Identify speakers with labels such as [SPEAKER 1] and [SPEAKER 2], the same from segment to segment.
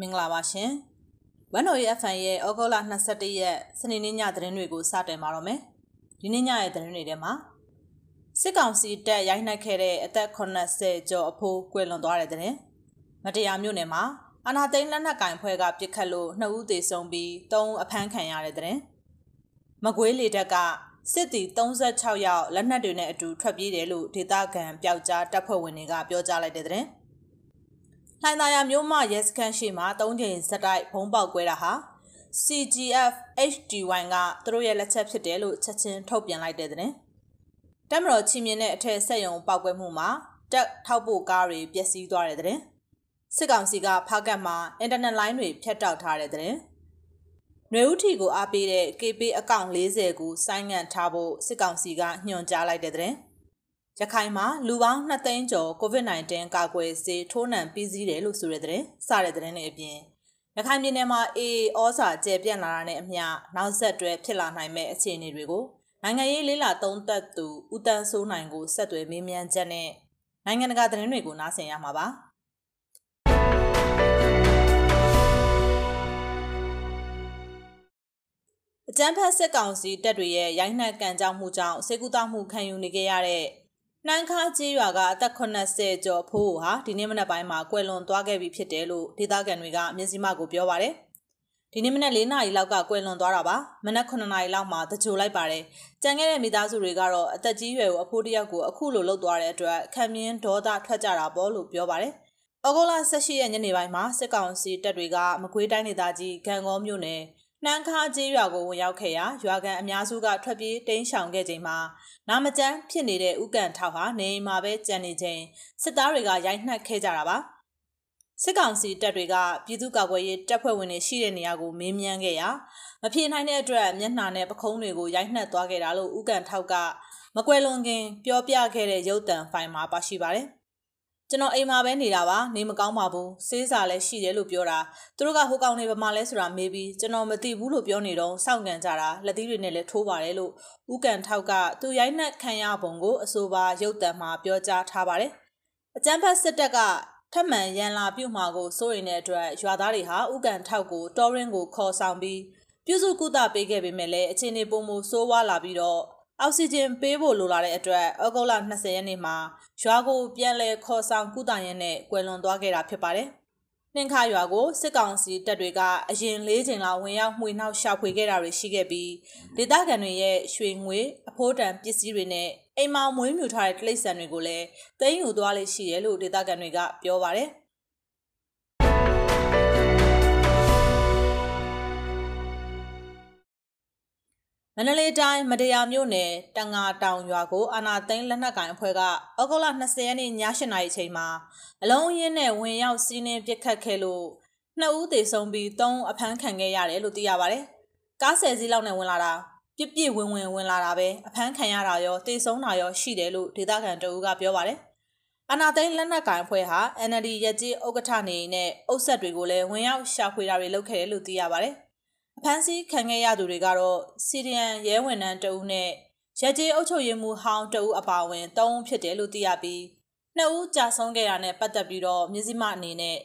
[SPEAKER 1] မင်္ဂလာပါရှင်။ဝန်တော်ရဲ့ FN ရဲ့ဩဂုတ်လ22ရက်စနေနေ့ညသတင်းတွေကိုစတင်ပါတော့မယ်။ဒီနေ့ညရဲ့သတင်းတွေထဲမှာစစ်ကောင်စီတပ်ရိုက်နှက်ခဲ့တဲ့အသက်80ကျော်အဖိုးကွယ်လွန်သွားတဲ့တဲ့။မတရားမြို့နယ်မှာအာနာသိန်းလက်နက်ကင်ဖွဲ့ကပြစ်ခတ်လို့နှစ်ဦးသေဆုံးပြီးသုံးအဖမ်းခံရတဲ့တဲ့။မကွေးလေတပ်ကစစ်တီ36ယောက်လက်နက်တွေနဲ့အတူထွက်ပြေးတယ်လို့ဒေသခံပျောက်ကြားတပ်ဖွဲ့ဝင်တွေကပြောကြားလိုက်တဲ့တဲ့။ လှိုင်သာယာမြို့မှရဲစခန်းရှိမှ၃ချိန်စက်တိုက်ဘုံပေါက်ကွဲတာဟာ CGF HDY ကသူတို့ရဲ့လက်ချက်ဖြစ်တယ်လို့ချက်ချင်းထုတ်ပြန်လိုက်တဲ့တဲ့။တက်မတော်ချီမြင့်တဲ့အထက်ဆက်ယုံပေါက်ကွဲမှုမှာတက်ထောက်ပို့ကားတွေပျက်စီးသွားတဲ့တဲ့။စစ်ကောင်စီကဖားကတ်မှာအင်တာနက်လိုင်းတွေဖြတ်တောက်ထားတဲ့တဲ့။နွေဦးထီကိုအားပေးတဲ့ KP အကောင့်40ကိုဆိုင်းငံ့ထားဖို့စစ်ကောင်စီကညွှန်ကြားလိုက်တဲ့တဲ့။ ရခိုင်မှာလူပေါင်း2သိန်းကျော် COVID-19 ကာကွယ်ဆေးထိုးနှံပြီးစီးတယ်လို့ဆိုတဲ့တဲ့စတဲ့တဲ့တွေအပြင်ရခိုင်ပြည်နယ်မှာအေးဩစာကျပြန့်လာတာနဲ့အမျှနောက်ဆက်တွဲဖြစ်လာနိုင်မဲ့အခြေအနေတွေကိုနိုင်ငံရေးလေးလာသုံးသက်သူဦးတန်းစိုးနိုင်ကိုဆက်သွယ်မေးမြန်းချက်နဲ့နိုင်ငံတကာသတင်းတွေကိုနားဆင်ရမှာပါအကြမ်းဖက်စစ်ကောင်စီတပ်တွေရဲ့ရိုက်နှက်ကန်ကြောက်မှုကြောင့်စေကူတောက်မှုခံယူနေကြရတဲ့ နှမ်းခါကျေးရွာကအသက်80ကျော်ဖိုးဟာဒီနေ့မနက်ပိုင်းမှာကွယ်လွန်သွားခဲ့ပြီဖြစ်တယ်လို့ဒေသခံတွေကမျက်စိမှကိုပြောပါတယ်။ဒီနေ့မနက်၄နာရီလောက်ကကွယ်လွန်သွားတာပါ။မနက်9နာရီလောက်မှာတကြိုလိုက်ပါတယ်။ကြံခဲ့တဲ့မိသားစုတွေကတော့အသက်ကြီးရွယ်ကိုအဖိုးတယောက်ကိုအခုလိုလှုပ်သွားတဲ့အတွက်ခံမြင်ဒေါသထွက်ကြတာပေါ့လို့ပြောပါတယ်။ဩဂုတ်လ18ရက်ညနေပိုင်းမှာစစ်ကောင်စီတပ်တွေကမကွေးတိုင်းဒေသကြီးဂံကောမြို့နယ် နှမ်းခါကျေးရွာကိုဝင်ရောက်ခဲ့ရာရွာကန်အများစုကထွက်ပြေးတိမ်းရှောင်ခဲ့ချိန်မှာနာမကျန်းဖြစ်နေတဲ့ဥကန်ထောက်ဟာနေအိမ်မှာပဲကြံနေချိန်စစ်သားတွေကရိုက်နှက်ခဲ့ကြတာပါစစ်ကောင်စီတပ်တွေကပြည်သူ့ကာကွယ်ရေးတပ်ဖွဲ့ဝင်တွေရှိတဲ့နေရာကိုမေးမြန်းခဲ့ရာမဖြေနိုင်တဲ့အတွက်မျက်နှာနဲ့ပခုံးတွေကိုရိုက်နှက်သွားခဲ့တာလို့ဥကန်ထောက်ကမကွယ်လွန်ခင်ပြောပြခဲ့တဲ့ရုပ်တံဖိုင်မှာပါရှိပါတယ် ကျွန်တော်အိမ်မှာပဲနေတာပါနေမကောင်းပါဘူးစေးစာလည်းရှိတယ်လို့ပြောတာသူတို့ကဟိုကောင်နေပါမှလဲဆိုတာမေးပြီးကျွန်တော်မသိဘူးလို့ပြောနေတော့စောင့်ကန်ကြတာလက်သီးတွေနဲ့လည်းထိုးပါတယ်လို့ဥကန်ထောက်ကသူရိုက်နှက်ခံရပုံကိုအဆိုပါရုပ်တံမှာပြောကြားထားပါတယ်အကြမ်းဖက်စစ်တပ်ကထပ်မံရန်လာပြုတ်မှာကိုစိုးရိမ်တဲ့အတွက်ရွာသားတွေဟာဥကန်ထောက်ကိုတော်ရင်ကိုခေါ်ဆောင်ပြီးပြုစုကုသပေးခဲ့ပေမဲ့လည်းအခြေအနေပုံမဆိုးဝါးလာပြီးတော့ အောက်ဆီဂျင်ပေးဖို့လိုလာတဲ့အတွက်ဩဂုတ်လ20ရက်နေ့မှာရွာကိုပြန်လည်ခေါ်ဆောင်ကုသရင်းနဲ့ကွယ်လွန်သွားခဲ့တာဖြစ်ပါတယ်။နှင်းခါရွာကိုစစ်ကောင်စီတပ်တွေကအရင်၄ချိန်လောက်ဝင်ရောက်မှွေနှောက်ရှာဖွေခဲ့တာတွေရှိခဲ့ပြီးဒေသခံတွေရဲ့ရွှေငွေအဖိုးတန်ပစ္စည်းတွေနဲ့အိမ်မောင်မွေးမြူထားတဲ့တိရစ္ဆာန်တွေကိုလည်းသိမ်းယူသွားလိမ့်ရှိတယ်လို့ဒေသခံတွေကပြောပါတယ်။ မန္တလေးတိုင်းမတရားမြို့နယ်တန်ငါတောင်ရွာကိုအာနာသိန်းလက်နက်ကင်အဖွဲ့ကဩဂုတ်လ20ရက်နေ့ည8နာရီချိန်မှာအလုံးရင်းနဲ့ဝင်ရောက်စီးနင်းပစ်ခတ်ခဲ့လို့နှစ်ဦးသေဆုံးပြီးသုံးအဖမ်းခံခဲ့ရတယ်လို့သိရပါတယ်။ကားဆယ်စီးလောက်နဲ့ဝင်လာတာပြစ်ပြစ်ဝင်ဝင်ဝင်လာတာပဲအဖမ်းခံရတာရောသေဆုံးတာရောရှိတယ်လို့ဒေသခံတအူးကပြောပါတယ်။အနာသိန်းလက်နက်ကင်အဖွဲ့ဟာ NLD ရက်ကြီးဥက္ကဋ္ဌနေနဲ့အုပ်ဆက်တွေကိုလည်းဝင်ရောက်ရှာဖွေတာတွေလုပ်ခဲ့တယ်လို့သိရပါတယ်။ အဖမ်းဆီးခံခဲ့ရသူတွေကတော့စီရီယန်ရဲဝန်ထမ်းတဦးနဲ့ရက်ကျေးအုပ်ချုပ်ရေးမှူးဟောင်းတဦးအပါအဝင်၃ဦးဖြစ်တယ်လို့သိရပြီးနှစ်ဦးကြာဆုံးခဲ့တာနဲ့ပတ်သက်ပြီးတော့မြစည်းမအနေနဲ့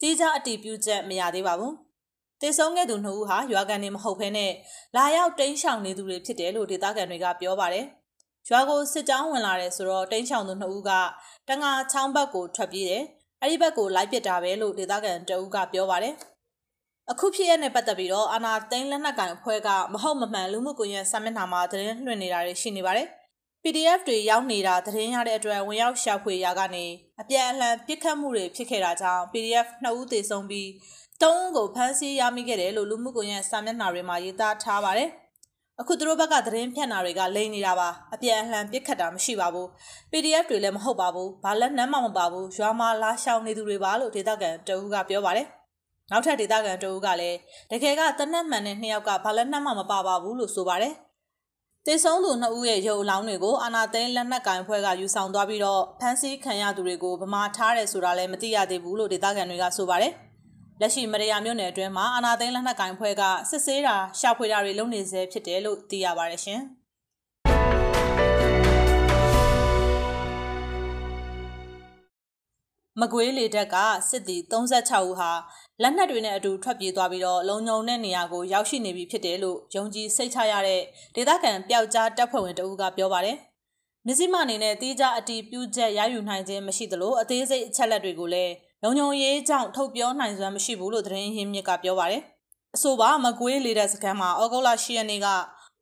[SPEAKER 1] တိကျအတည်ပြုချက်မရသေးပါဘူး။တည်ဆုံးခဲ့သူနှစ်ဦးဟာရွာကန်နေမဟုတ်ဘဲနဲ့လာရောက်တိန်းရှောင်နေသူတွေဖြစ်တယ်လို့ဒေသခံတွေကပြောပါတယ်။ရွာကိုစစ်ကြောင်းဝင်လာတယ်ဆိုတော့တိန်းရှောင်သူနှစ်ဦးကတငါချောင်းဘက်ကိုထွက်ပြေးတယ်။အဲ့ဒီဘက်ကိုလိုက်ပစ်တာပဲလို့ဒေသခံတအူးကပြောပါတယ်။ အခုဖြစ်ရတဲ့ပတ်သက်ပြီးတော့အာနာသိန်းလက်နက်ကင်အဖွဲ့ကမဟုတ်မမှန်လူမှုကွန်ရက်စာမျက်နှာမှာသတင်းလွှင့်နေတာတွေရှိနေပါတယ်။ PDF တွေရောက်နေတာသတင်းရတဲ့အတွက်ဝင်ရောက်ရှာဖွေရာကနေအပြန်အလှန်ပြစ်ခတ်မှုတွေဖြစ်ခဲ့တာကြောင့် PDF နှစ်ဦးသေဆုံးပြီးသုံးဦးကိုဖမ်းဆီးရမိခဲ့တယ်လို့လူမှုကွန်ရက်စာမျက်နှာတွေမှာရေးသားထားပါတယ်။အခုသူတို့ဘက်ကသတင်းဖြန့်တာတွေကလိမ့်နေတာပါအပြန်အလှန်ပြစ်ခတ်တာမရှိပါဘူး PDF တွေလည်းမဟုတ်ပါဘူးဘာလက်နှမ်းမှမပါဘူးရွာမှာလာရှောင်နေသူတွေပါလို့ဒေသခံတအူးကပြောပါတယ် နောက်ထပ်ဒေသခံတအုပ်ကလည်းတကယ်ကတနက်မှန်တဲ့နှစ်ယောက်ကဘာလက်နက်မှမပါပါဘူးလို့ဆိုပါတယ်။တေဆုံးသူနှစ်ဦးရဲ့ရုပ်အလောင်းတွေကိုအာနာသိန်းလက်နက်ကင်ဖွဲ့ကယူဆောင်သွားပြီးတော့ဖမ်းဆီးခံရသူတွေကိုဗမာထားတယ်ဆိုတာလည်းမသိရသေးဘူးလို့ဒေသခံတွေကဆိုပါတယ်။လက်ရှိမရယာမြို့နယ်အတွင်းမှာအာနာသိန်းလက်နက်ကင်ဖွဲ့ကစစ်ဆေးတာရှာဖွေတာတွေလုပ်နေဆဲဖြစ်တယ်လို့သိရပါတယ်ရှင်။မကွေးလေတပ်ကစစ်သည်36ဦးဟာ လက်နက်တွေနဲ့အတူထွက်ပြေးသွားပြီးတော့လုံခြုံတဲ့နေရာကိုရောက်ရှိနေပြီဖြစ်တယ်လို့ယုံကြည်စိတ်ချရတဲ့ဒေသခံပျောက်ကြားတပ်ဖွဲ့ဝင်တဦးကပြောပါတယ်။မြစည်းမအနေနဲ့တီးကြအတီးပြုချက်ရယူနိုင်ခြင်းမရှိသလိုအသေးစိတ်အချက်လက်တွေကိုလည်းလုံခြုံရေးကြောင့်ထုတ်ပြောနိုင်စွမ်းမရှိဘူးလို့သတင်းရင်းမြစ်ကပြောပါတယ်။အဆိုပါမကွေးလေတပ်စခန်းမှာဩဂုတ်လ10ရက်နေ့က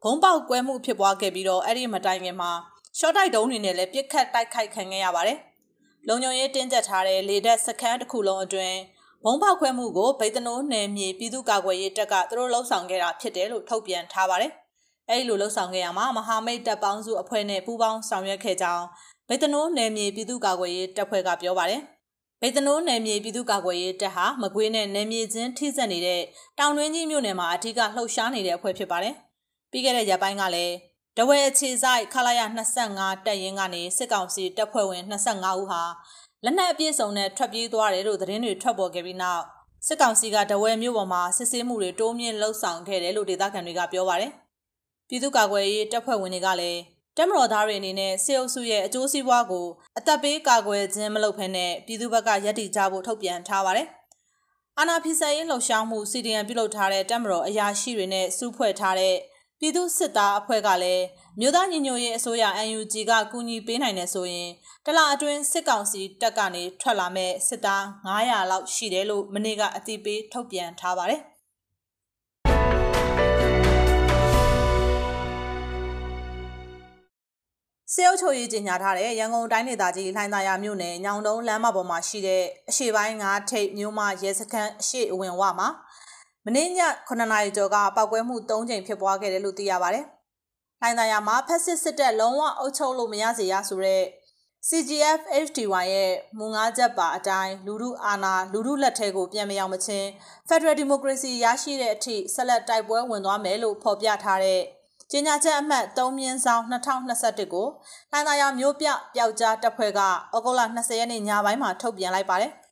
[SPEAKER 1] ဘုံပေါက်ကွဲမှုဖြစ်ပွားခဲ့ပြီးတော့အဲ့ဒီမတိုင်ခင်မှာရှော့တိုက်တုံးတွေနဲ့လည်းပြစ်ခတ်တိုက်ခိုက်ခံခဲ့ရပါတယ်။လုံခြုံရေးတင်းကျပ်ထားတဲ့လေတပ်စခန်းတစ်ခုလုံးအတွင်း ဘုံပေါက်ခွဲမှုကိုဗိတ်တနိုးနယ်မြေပြည်သူ့ကာကွယ်ရေးတပ်ကသူတို့လှုပ်ဆောင်ခဲ့တာဖြစ်တယ်လို့ထုတ်ပြန်ထားပါတယ်။အဲဒီလိုလှုပ်ဆောင်ခဲ့ရမှာမဟာမိတ်တပ်ပေါင်းစုအဖွဲ့နဲ့ပူးပေါင်းဆောင်ရွက်ခဲ့ကြောင်းဗိတ်တနိုးနယ်မြေပြည်သူ့ကာကွယ်ရေးတပ်ဖွဲ့ကပြောပါတယ်။ဗိတ်တနိုးနယ်မြေပြည်သူ့ကာကွယ်ရေးတပ်ဟာမကွေးနဲ့နယ်မြေချင်းထိစပ်နေတဲ့တောင်တွင်းကြီးမြို့နယ်မှာအထူးကလှုပ်ရှားနေတဲ့အဖွဲ့ဖြစ်ပါတယ်။ပြီးခဲ့တဲ့ရက်ပိုင်းကလည်းတဝဲအခြေဆိုင်ခလာရ25တပ်ရင်းကနေစစ်ကောင်စီတပ်ဖွဲ့ဝင်25ဦးဟာ လက်နက်အပြည့်စုံနဲ့ထွက်ပြေးသွားတယ်လို့သတင်းတွေထွက်ပေါ်ခဲ့ပြီးနောက်စစ်ကောင်စီကတဝဲမြို့ပေါ်မှာစစ်ဆေးမှုတွေတိုးမြင့်လှုပ်ဆောင်ခဲ့တယ်လို့ဒေသခံတွေကပြောပါတယ်။ပြည်သူ့ကာကွယ်ရေးတပ်ဖွဲ့ဝင်တွေကလည်းတက်မတော်သားတွေအနေနဲ့စေအုပ်စုရဲ့အကျိုးစီးပွားကိုအသက်ပေးကာကွယ်ခြင်းမလုပ်ဘဲနဲ့ပြည်သူ့ဘက်ကရည်တည်ကြဖို့ထုတ်ပြန်ထားပါတယ်။အာနာဖီဆယ်ရေးလှုပ်ရှားမှု CDN ပြုလုပ်ထားတဲ့တက်မတော်အရာရှိတွေနဲ့စုဖွဲ့ထားတဲ့ ပြည်သူစစ်သားအဖွဲ့ကလည်းမြို့သားညီညွတ်ရေးအစိုးရ UNG ကကူညီပေးနိုင်တယ်ဆိုရင်တလအတွင်းစစ်ကောင်စီတပ်ကနေထွက်လာမဲ့စစ်သား900လောက်ရှိတယ်လို့မနေ့ကအသိပေးထုတ်ပြန်ထားပါတယ်။စေအုပ်ချုပ်ရေးကြီးညာထားတဲ့ရန်ကုန်တိုင်းဒေသကြီးလှိုင်းသာယာမြို့နယ်ညောင်တုံးလမ်းမပေါ်မှာရှိတဲ့အရှိပိုင်း၅ထိပ်မြို့မရဲစခန်းအရှိအဝင်ဝမှာမ နေ့ည9နာရီကျော်ကပောက်ကွဲမှု3ကြိမ်ဖြစ်ပွားခဲ့တယ်လို့သိရပါတယ်။လိုင်သာယာမှာဖက်စစ်စစ်တပ်လုံးဝအုပ်ချုပ်လို့မရစေရဆိုတဲ့ CGF HDY ရဲ့မူငါးချက်ပါအတိုင်းလူမှုအာဏာလူမှုလက်ထဲကိုပြန်မရောက်မချင်း Federal Democracy ရရှိတဲ့အထိဆက်လက်တိုက်ပွဲဝင်သွားမယ်လို့ဖော်ပြထားတဲ့ကြေညာချက်အမှတ်3မြင်းဆောင်2021ကိုလိုင်သာယာမြို့ပြပျောက်ကြားတပ်ဖွဲ့ကဩဂုတ်လ20ရက်နေ့ညပိုင်းမှာထုတ်ပြန်လိုက်ပါတယ်။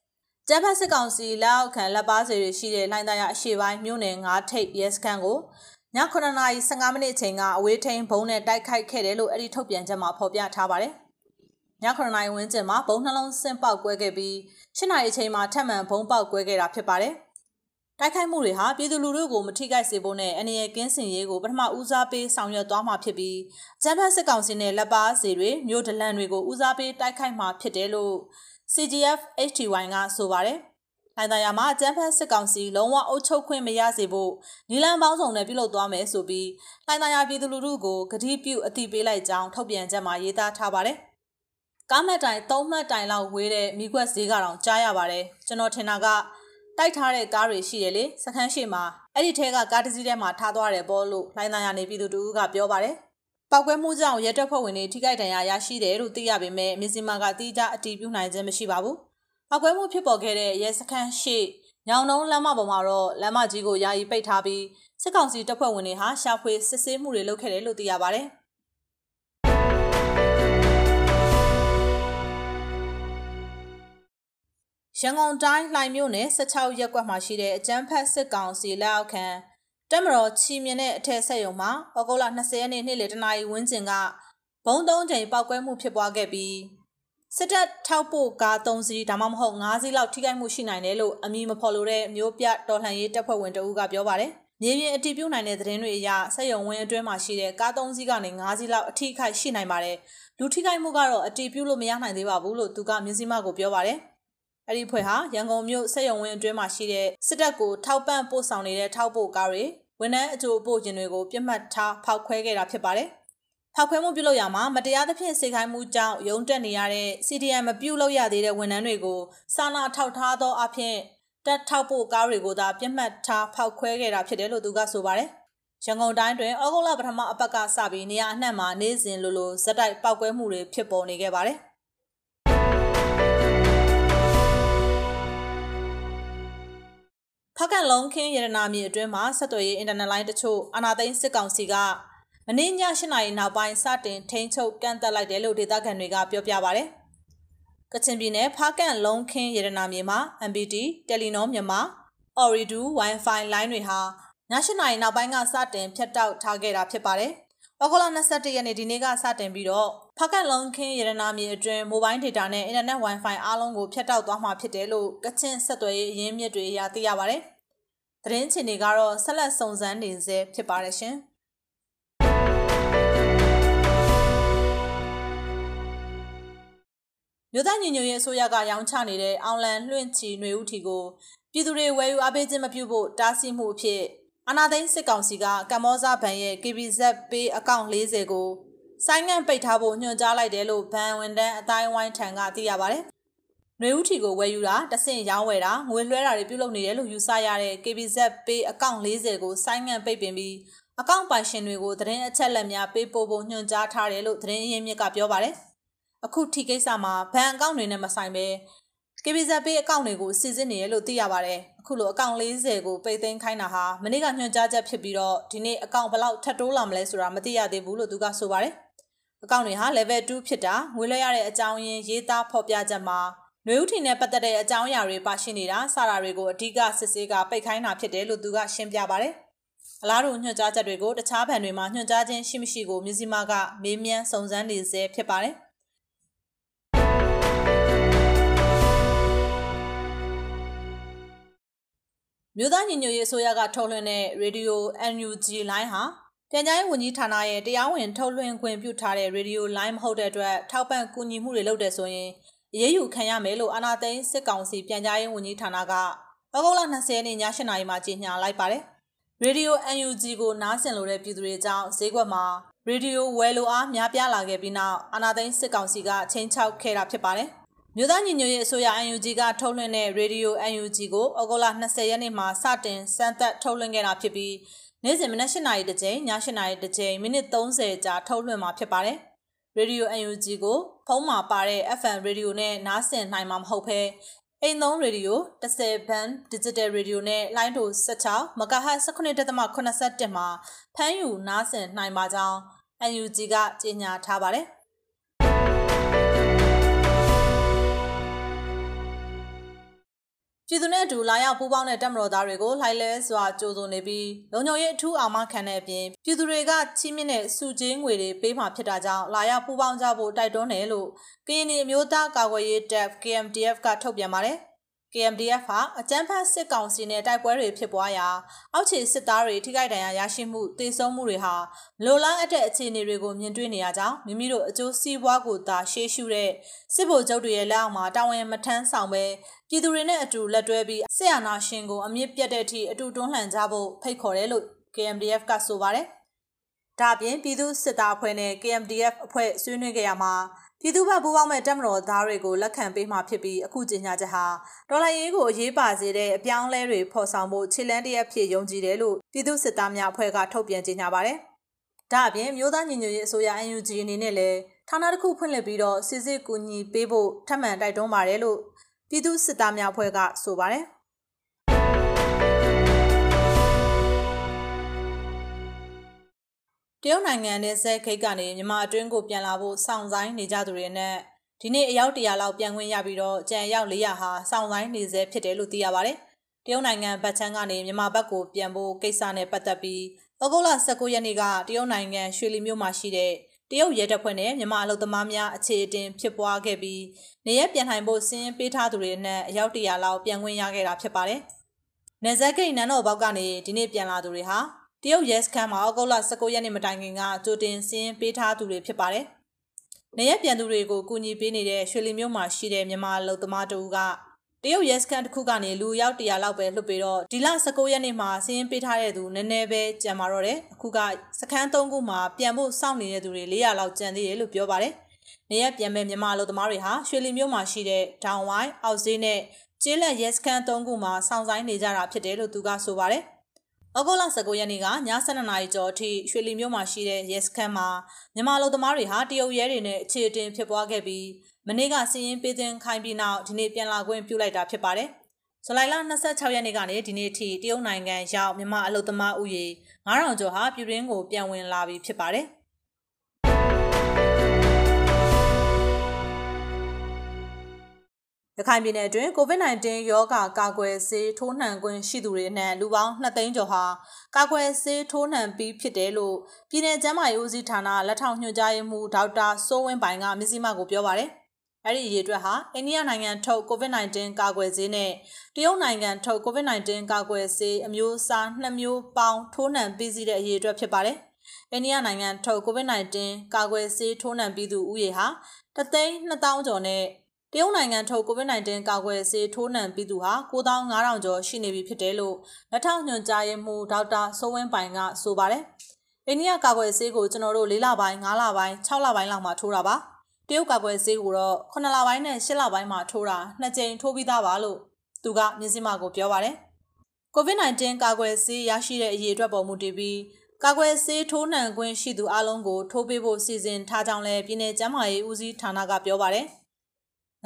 [SPEAKER 1] ကျန်းဖတ်စစ်ကောင်စီလက်အောက်ခံလက်ပါစီတွေရှိတဲ့လိုင်းသားရအရှိပိုင်းမြို့နယ်9ထိပ်ရဲစခန်းကိုည9:15မိနစ်အချိန်ကအဝေးထိန်ဘုံနဲ့တိုက်ခိုက်ခဲ့တယ်လို့အဲ့ဒီထုတ်ပြန်ချက်မှာဖော်ပြထားပါတယ်။ည9:00ဝန်းကျင်မှာဘုံနှလုံးဆင့်ပေါက်ကွဲခဲ့ပြီး10နာရီအချိန်မှာထပ်မံဘုံပေါက်ကွဲခဲ့တာဖြစ်ပါတယ်။တိုက်ခိုက်မှုတွေဟာပြည်သူလူထုကိုမထိခိုက်စေဖို့နဲ့အနေရကင်းစင်ရေးကိုပထမဦးစားပေးဆောင်ရွက်သွားမှာဖြစ်ပြီးကျန်းဖတ်စစ်ကောင်စီနဲ့လက်ပါစီတွေမြို့ဒလန်တွေကိုဦးစားပေးတိုက်ခိုက်မှာဖြစ်တယ်လို့ CGF HTY ကဆိုပါတယ်။လိုင်သာယာမှာအကြမ်းဖက်စစ်ကောင်စီလုံးဝအုပ်ချုပ်ခွင့်မရစေဖို့နီလန်ပေါင်းစုံနဲ့ပြုလုပ်သွားမယ်ဆိုပြီးလိုင်သာယာပြည်သူလူထုကိုကတိပြုအသိပေးလိုက်ကြောင်းထုတ်ပြန်ချက်မှာရေးသားထားပါတယ်။ကားမှတ်တိုင်၃မှတ်တိုင်လောက်ဝေးတဲ့မိကွက်ဈေးကတော့ကြားရပါတယ်။ကျွန်တော်ထင်တာကတိုက်ထားတဲ့ကားတွေရှိတယ်လေစခန်းရှိမှာအဲ့ဒီထဲကကားတစ်စီးထဲမှာထားသွားတယ်ပေါ့လို့လိုင်သာယာနေပြည်သူတူကပြောပါတယ် ပောက်ကွဲမှုကြောင့်ရဲတပ်ဖွဲ့ဝင်တွေထိခိုက်ဒဏ်ရာရရှိတယ်လို့သိရပေမဲ့မြစီမာကတိကျအတည်ပြုနိုင်ခြင်းမရှိပါဘူး။ပောက်ကွဲမှုဖြစ်ပေါ်ခဲ့တဲ့ရဲစခန်းရှိညောင်နှုံးလမ်းမပေါ်မှာတော့လမ်းမကြီးကိုယာယီပိတ်ထားပြီးစစ်ကောင်စီတပ်ဖွဲ့ဝင်တွေဟာရှာဖွေစစ်ဆေးမှုတွေလုပ်ခဲ့တယ်လို့သိရပါတယ်။ရန်ကုန်တိုင်းလှိုင်မြို့နယ်16ရပ်ကွက်မှာရှိတဲ့အကျန်းဖတ်စစ်ကောင်စီလက်အောက်ခံ တက်မတော်ချီမြင်တဲ့အထက်ဆက်ယုံမှာဩဂုတ်လ20ရက်နေ့နေ့လယ်တနာရီဝန်းကျင်ကဘုံသုံးချိန်ပောက်ကွဲမှုဖြစ်ပွားခဲ့ပြီးစစ်တပ်ထောက်ပို့ကား3စီးဒါမှမဟုတ်5စီးလောက်ထိခိုက်မှုရှိနိုင်တယ်လို့အမည်မဖော်လိုတဲ့မျိုးပြတော်လှန်ရေးတပ်ဖွဲ့ဝင်တအူးကပြောပါတယ်။မြေပြင်အတည်ပြုနိုင်တဲ့သတင်းတွေအရဆက်ယုံဝင်းအတွင်းမှာရှိတဲ့ကား3စီးကနေ5စီးလောက်အထိခိုက်ရှိနိုင်ပါတယ်။လူထိခိုက်မှုကတော့အတည်ပြုလို့မရနိုင်သေးပါဘူးလို့သူကမြစည်းမကိုပြောပါတယ်။ အဲ့ဒီဖွဲ့ဟာရန်ကုန်မြို့ဆက်ယုံဝင်းအတွင်းမှာရှိတဲ့စစ်တပ်ကိုထောက်ပံ့ပို့ဆောင်နေတဲ့ထောက်ပို့ကားတွေဝန်ထမ်းအကျိုးပို့ခြင်းတွေကိုပြစ်မှတ်ထားဖောက်ခွဲခဲ့တာဖြစ်ပါတယ်။ဖောက်ခွဲမှုပြုလုပ်ရမှာမတရားသဖြင့်စေခိုင်းမှုကြောင့်ရုံးတက်နေရတဲ့ CDM မပြုလုပ်ရသေးတဲ့ဝန်ထမ်းတွေကိုစာနာထောက်ထားသောအဖြစ်တက်ထောက်ပို့ကားတွေကိုသာပြစ်မှတ်ထားဖောက်ခွဲခဲ့တာဖြစ်တယ်လို့သူကဆိုပါတယ်။ရန်ကုန်တိုင်းတွင်ဩဂုတ်လပထမအပတ်ကစပြီးနေရာအနှံ့မှာနေ့စဉ်လိုလိုဇက်တိုက်ပောက်ကွဲမှုတွေဖြစ်ပေါ်နေခဲ့ပါတယ်။ ဖကန့်လုံးခင်းရတနာမြေအတွင်းမှာဆက်သွယ်ရေးအင်တာနက်လိုင်းတချို့အာနာသိန်းစစ်ကောင်စီကမနေ့ည8နာရီနောက်ပိုင်းစတင်ထိန်းချုပ်ကန့်သက်လိုက်တယ်လို့ဒေသခံတွေကပြောပြပါဗျ။ကချင်ပြည်နယ်ဖကန့်လုံးခင်းရတနာမြေမှာ MPT, Telenor မြန်မာ Ooredoo Wi-Fi လိုင်းတွေဟာည8နာရီနောက်ပိုင်းကစတင်ဖြတ်တောက်ထားခဲ့တာဖြစ်ပါတယ်။ဩဂုတ်လ22ရက်နေ့ဒီနေ့ကစတင်ပြီးတော့ ဖကတ်လုံးခင်းရတနာမြေအတွင်းမိုဘိုင်းဒေတာနဲ့အင်တာနက် Wi-Fi အားလုံးကိုဖျက်တောက်သွားမှာဖြစ်တယ်လို့ကချင်ဆက်သွယ်ရေးအရင်းမြစ်တွေအရသိရပါတယ်။သတင်းချင်တွေကတော့ဆက်လက်စုံစမ်းနေဆဲဖြစ်ပါတယ်ရှင်။မြို့သားညီညွတ်ရေးအစိုးရကရောင်းချနေတဲ့အောင်လန်လွင့်ချီຫນွေဦးထီကိုပြည်သူတွေဝယ်ယူအားပေးခြင်းမပြုဖို့တားဆီးမှုအဖြစ်အာနာသိန်းစစ်ကောင်စီကကမ္ဘောဇဘဏ်ရဲ့ KBZ ပေးအကောင့်40ကို ဆိုင်းငံ့ပိတ်ထားဖို့ညွှန်ကြားလိုက်တယ်လို့ဘဏ်ဝန်ထမ်းအတိုင်းဝိုင်းထံကသိရပါတယ်။နှွေဦးထီကိုဝယ်ယူတာတဆင့်ရောင်းဝယ်တာငွေလွှဲတာတွေပြုလုပ်နေတယ်လို့ယူဆရတဲ့ KBZ ပေးအကောင့်40ကိုဆိုင်းငံ့ပိတ်ပင်ပြီးအကောင့်ပိုင်ရှင်တွေကိုသတင်းအချက်လက်များပေးပို့ဖို့ညွှန်ကြားထားတယ်လို့သတင်းရင်းမြစ်ကပြောပါတယ်။အခုထိကိစ္စမှာဘဏ်အကောင့်တွေနဲ့မဆိုင်ပဲ KBZ ပေးအကောင့်တွေကိုစီစစ်နေရလို့သိရပါတယ်။အခုလိုအကောင့်40ကိုပိတ်သိမ်းခိုင်းတာဟာမနေ့ကညွှန်ကြားချက်ဖြစ်ပြီးတော့ဒီနေ့အကောင့်ဘယ်လောက်ထပ်တိုးလာမလဲဆိုတာမသိရသေးဘူးလို့သူကဆိုပါတယ်။ အကောင့်တွေဟာ level 2ဖြစ်တာငွေလဲရတဲ့အကြောင်းရင်းရေးသားဖော်ပြချက်မှာနှွေဦးထီနဲ့ပတ်သက်တဲ့အကြောင်းအရာတွေပါရှိနေတာစတာတွေကိုအဓိကစစ်ဆေးကပိတ်ခိုင်းတာဖြစ်တယ်လို့သူကရှင်းပြပါတယ်။အလားတူညွှန်ကြားချက်တွေကိုတခြားဘဏ်တွေမှာညွှန်ကြားခြင်းရှိမရှိကိုမြစည်းမကမေးမြန်းစုံစမ်းနေဆဲဖြစ်ပါတယ်။မြို့သားညီညွတ်ရေးအစိုးရကထုတ်လွှင့်တဲ့ Radio NUG လိုင်းဟာ ပြန်ကြားရေးဝန်ကြီးဌာနရဲ့တရားဝင်ထုတ်လွှင့်ခွင့်ပြုထားတဲ့ရေဒီယိုလိုင်းမဟုတ်တဲ့အတွက်ထောက်ပံ့ကူညီမှုတွေလုပ်တယ်ဆိုရင်အရေးယူခံရမယ်လို့အာဏာသိမ်းစစ်ကောင်စီပြန်ကြားရေးဝန်ကြီးဌာနကဩဂုတ်လ20ရက်နေ့ည8:00နာရီမှာကြေညာလိုက်ပါတယ်။ရေဒီယို UNG ကိုနားဆင်လို့တဲ့ပြည်သူတွေအကြောင်းဈေးကွက်မှာရေဒီယိုဝယ်လိုအားများပြားလာခဲ့ပြီးနောက်အာဏာသိမ်းစစ်ကောင်စီကချင်းချောက်ခဲ့တာဖြစ်ပါတယ်။မြို့သားညီညွတ်ရေးအစိုးရ UNG ကထုတ်လွှင့်တဲ့ရေဒီယို UNG ကိုဩဂုတ်လ20ရက်နေ့မှာစတင်စမ်းသပ်ထုတ်လွှင့်ခဲ့တာဖြစ်ပြီး နေ့စဉ်မနက်၈နာရီတစ်ကြိမ်ည၈နာရီတစ်ကြိမ်မိနစ်30ကြာထုတ်လွှင့်မှာဖြစ်ပါတယ်။ Radio UNG ကိုဖုန်းမှာပါတဲ့ FM Radio နဲ့နားဆင်နိုင်မှာမဟုတ်ဘဲအိမ်သုံးရေဒီယို10ဘန် Digital Radio နဲ့လိုင်းတို16 MHz 19.81မှာဖမ်းယူနားဆင်နိုင်ပါကြောင်း UNG ကကြေညာထားပါတယ်။ ပြည်သူနဲ့အတူလာရောက်ပူးပေါင်းတဲ့တပ်မတော်သားတွေကိုလှိုက်လဲစွာကြိုးဆိုနေပြီးလုံခြုံရေးအထူးအာမခံတဲ့အပြင်ပြည်သူတွေကချီးမြှင့်တဲ့စုချင်းငွေတွေပေးမှဖြစ်တာကြောင့်လာရောက်ပူးပေါင်းကြဖို့တိုက်တွန်းတယ်လို့ကရင်ပြည်မျိုးသားကာကွယ်ရေးတပ် KMDF ကထုတ်ပြန်ပါတယ်။ KMDF ဟာအကြမ်းဖက်စစ်ကောင်စီနဲ့တိုက်ပွဲတွေဖြစ်ပွားရာအောက်ခြေစစ်သားတွေထိခိုက်ဒဏ်ရာရရှိမှုတေဆုံးမှုတွေဟာလိုလားအပ်တဲ့အခြေအနေတွေကိုမြင်တွေ့နေရကြောင်းမိမိတို့အကျိုးစီးပွားကိုသာရှေးရှုတဲ့စစ်ဗိုလ်ချုပ်တွေရဲ့လက်အောက်မှာတာဝန်မထမ်းဆောင်ပဲပြည်သူတွေနဲ့အတူလက်တွဲပြီးစစ်အာဏာရှင်ကိုအမြင့်ပြတ်တဲ့အထိအတူတွန်းလှန်ကြဖို့ဖိတ်ခေါ်တယ်လို့ KMDF ကဆိုပါတယ်။ဒါ့အပြင်ပြည်သူစစ်သားအဖွဲ့နဲ့ KMDF အဖွဲ့ဆွေးနွေးကြရမှာ ပြည်သူ့ဘက်ပူးပေါင်းမဲ့တက်မတော်သားတွေကိုလက်ခံပေးမှဖြစ်ပြီးအခုကြေညာချက်ဟာဒေါ်လာရေးကိုအရေးပါစေတဲ့အပြောင်းလဲတွေဖော်ဆောင်ဖို့ခြေလန်းတရက်ဖြစ်ယုံကြည်တယ်လို့ပြည်သူ့စစ်သားများအဖွဲ့ကထုတ်ပြန်ကြေညာပါတယ်။ဒါ့အပြင်မျိုးသားညီညွတ်ရေးအစိုးရ UNG အနေနဲ့လည်းဌာနတစ်ခုဖွင့်လှစ်ပြီးတော့စစ်စစ်ကူညီပေးဖို့ထပ်မံတိုက်တွန်းပါတယ်လို့ပြည်သူ့စစ်သားများအဖွဲ့ကဆိုပါတယ်။ တရုတ်နိုင်ငံနဲ့ဇက်ခိတ်ကနေမြန်မာအတွင်းကိုပြန်လာဖို့စောင့်ဆိုင်နေကြသူတွေနဲ့ဒီနေ့အယောက်တရာလောက်ပြန်ခွင့်ရပြီးတော့ကြံရောက်400ဟာစောင့်ဆိုင်နေစေဖြစ်တယ်လို့သိရပါတယ်။တရုတ်နိုင်ငံဗတ်ချန်းကနေမြန်မာဘက်ကိုပြန်ဖို့ကိစ္စနဲ့ပတ်သက်ပြီးဩဂုတ်လ19ရက်နေ့ကတရုတ်နိုင်ငံရွှေလီမြို့မှာရှိတဲ့တရုတ်ရဲတပ်ဖွဲ့နဲ့မြန်မာအလုပ်သမားများအခြေအတင်ဖြစ်ပွားခဲ့ပြီးနေရက်ပြန်နိုင်ဖို့စင်းပေးထားသူတွေနဲ့အယောက်တရာလောက်ပြန်ခွင့်ရခဲ့တာဖြစ်ပါတယ်။နေဇက်ကိတ်နန်းတော်ဘောက်ကနေဒီနေ့ပြန်လာသူတွေဟာ တရုတ်ရဲစခန်းမှာဩဂုတ်လ19ရက်နေ့မတိုင်ခင်ကကြိုတင်စင်းပေးထားသူတွေဖြစ်ပါတယ်။နေရပြန်သူတွေကိုကူညီပေးနေတဲ့ရွှေလီမြို့မှာရှိတဲ့မြန်မာလူသမားတူကတရုတ်ရဲစခန်းတစ်ခုကနေလူရောက်တရာလောက်ပဲလွှတ်ပြီးတော့ဒီလ19ရက်နေ့မှာစင်းပေးထားတဲ့သူနည်းနည်းပဲကြံမာတော့တယ်အခုကစခန်း၃ခုမှာပြန်ဖို့စောင့်နေတဲ့သူတွေ400လောက်ကြံသေးတယ်လို့ပြောပါတယ်။နေရပြန်မဲ့မြန်မာလူသမားတွေဟာရွှေလီမြို့မှာရှိတဲ့ဒေါင်ဝိုင်းအောက်ဈေးနဲ့ကျေးလက်ရဲစခန်း၃ခုမှာစောင့်ဆိုင်နေကြတာဖြစ်တယ်လို့သူကဆိုပါတယ်။ ဩဂုတ်လ19ရက်နေ့ကည7:00နာရီကျော်အထိရွှေလီမြို့မှာရှိတဲ့ရဲစခန်းမှာမြန်မာလူသမားတွေဟာတရုတ်ရဲတွေနဲ့အခြေအတင်ဖြစ်ပွားခဲ့ပြီးမနေ့ကစီရင်ပေးခြင်းခိုင်းပြီးနောက်ဒီနေ့ပြန်လာခွင့်ပြုလိုက်တာဖြစ်ပါတယ်။ဇူလိုင်လ26ရက်နေ့ကနေဒီနေ့ထိတရုတ်နိုင်ငံရောက်မြန်မာအလုပ်သမားဦးရေ9000ကျော်ဟာပြည်တွင်းကိုပြန်ဝင်လာပြီဖြစ်ပါတယ်။ ရခိုင်ပြည်နယ်အတွင်း COVID-19 ရောဂါကာကွယ်ဆေးထိုးနှံခွင့်ရှိသူတွေအနက်လူပေါင်း2သိန်းကျော်ဟာကာကွယ်ဆေးထိုးနှံပြီးဖြစ်တယ်လို့ပြည်내ကျန်းမာရေးဦးစီးဌာနလက်ထောက်ညွှန်ကြားရေးမှူးဒေါက်တာစိုးဝင်းပိုင်ကမြစည်းမကိုပြောပါတယ်။အဲ့ဒီအရေးအတွက်ဟာအိန္ဒိယနိုင်ငံထုတ် COVID-19 ကာကွယ်ဆေးနဲ့တရုတ်နိုင်ငံထုတ် COVID-19 ကာကွယ်ဆေးအမျိုးအစား2မျိုးပေါင်းထိုးနှံပြီးစီးတဲ့အရေးအတွက်ဖြစ်ပါတယ်။အိန္ဒိယနိုင်ငံထုတ် COVID-19 ကာကွယ်ဆေးထိုးနှံပြီးသူဦးရေဟာတသိန်း2000ကျော်နဲ့ တရုတ်နိုင်ငံထုတ် COVID-19 ကာကွယ်ဆေးထိုးနှံပြီးသူဟာ9500ကျော်ရှိနေပြီဖြစ်တယ်လို့လက်ထောက်ညွှန်ကြားရေးမှူးဒေါက်တာစိုးဝင်းပိုင်ကဆိုပါတယ်။အိန္ဒိယကာကွယ်ဆေးကိုကျွန်တော်တို့၄လပိုင်း၅လပိုင်း6လပိုင်းလောက်မှာထိုးတာပါ။တရုတ်ကာကွယ်ဆေးကိုတော့9လပိုင်းနဲ့10လပိုင်းမှာထိုးတာနှစ်ကြိမ်ထိုးပြီးသားပါလို့သူကမြစည်းမကိုပြောပါတယ်။ COVID-19 ကာကွယ်ဆေးရရှိတဲ့အရေးအတွက်ပေါ်မူတည်ပြီးကာကွယ်ဆေးထိုးနှံခွင့်ရှိသူအလုံးကိုထိုးပေးဖို့စီစဉ်ထားကြောင်းလည်းပြည်내ကျန်းမာရေးဦးစီးဌာနကပြောပါတယ်။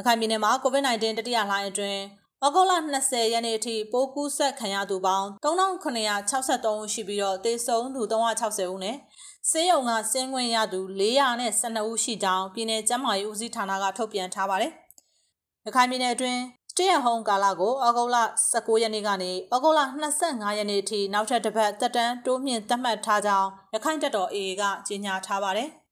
[SPEAKER 1] ရခိုင်ပြည်နယ်မှာ COVID-19 တတိယလှိုင်းအတွင်းဩဂုတ်လ20ရက်နေ့အထိပိုးကူးစက်ခံရသူပေါင်း3963ဦးရှိပြီးတော့သေဆုံးသူ360ဦးနဲ့ဆေးရုံကဆင်းခွင့်ရသူ412ဦးရှိကြောင်းပြည်내ကျန်းမာရေးဦးစီးဌာနကထုတ်ပြန်ထားပါတယ်။ရခိုင်ပြည်နယ်အတွင်း Stay at Home ကာလကိုဩဂုတ်လ19ရက်နေ့ကနေဩဂုတ်လ25ရက်နေ့အထိနောက်ထပ်တစ်ပတ်သက်တမ်းတိုးမြင့်သတ်မှတ်ထားကြောင်းရခိုင်တပ်တော် AA ကကြေညာထားပါတယ်။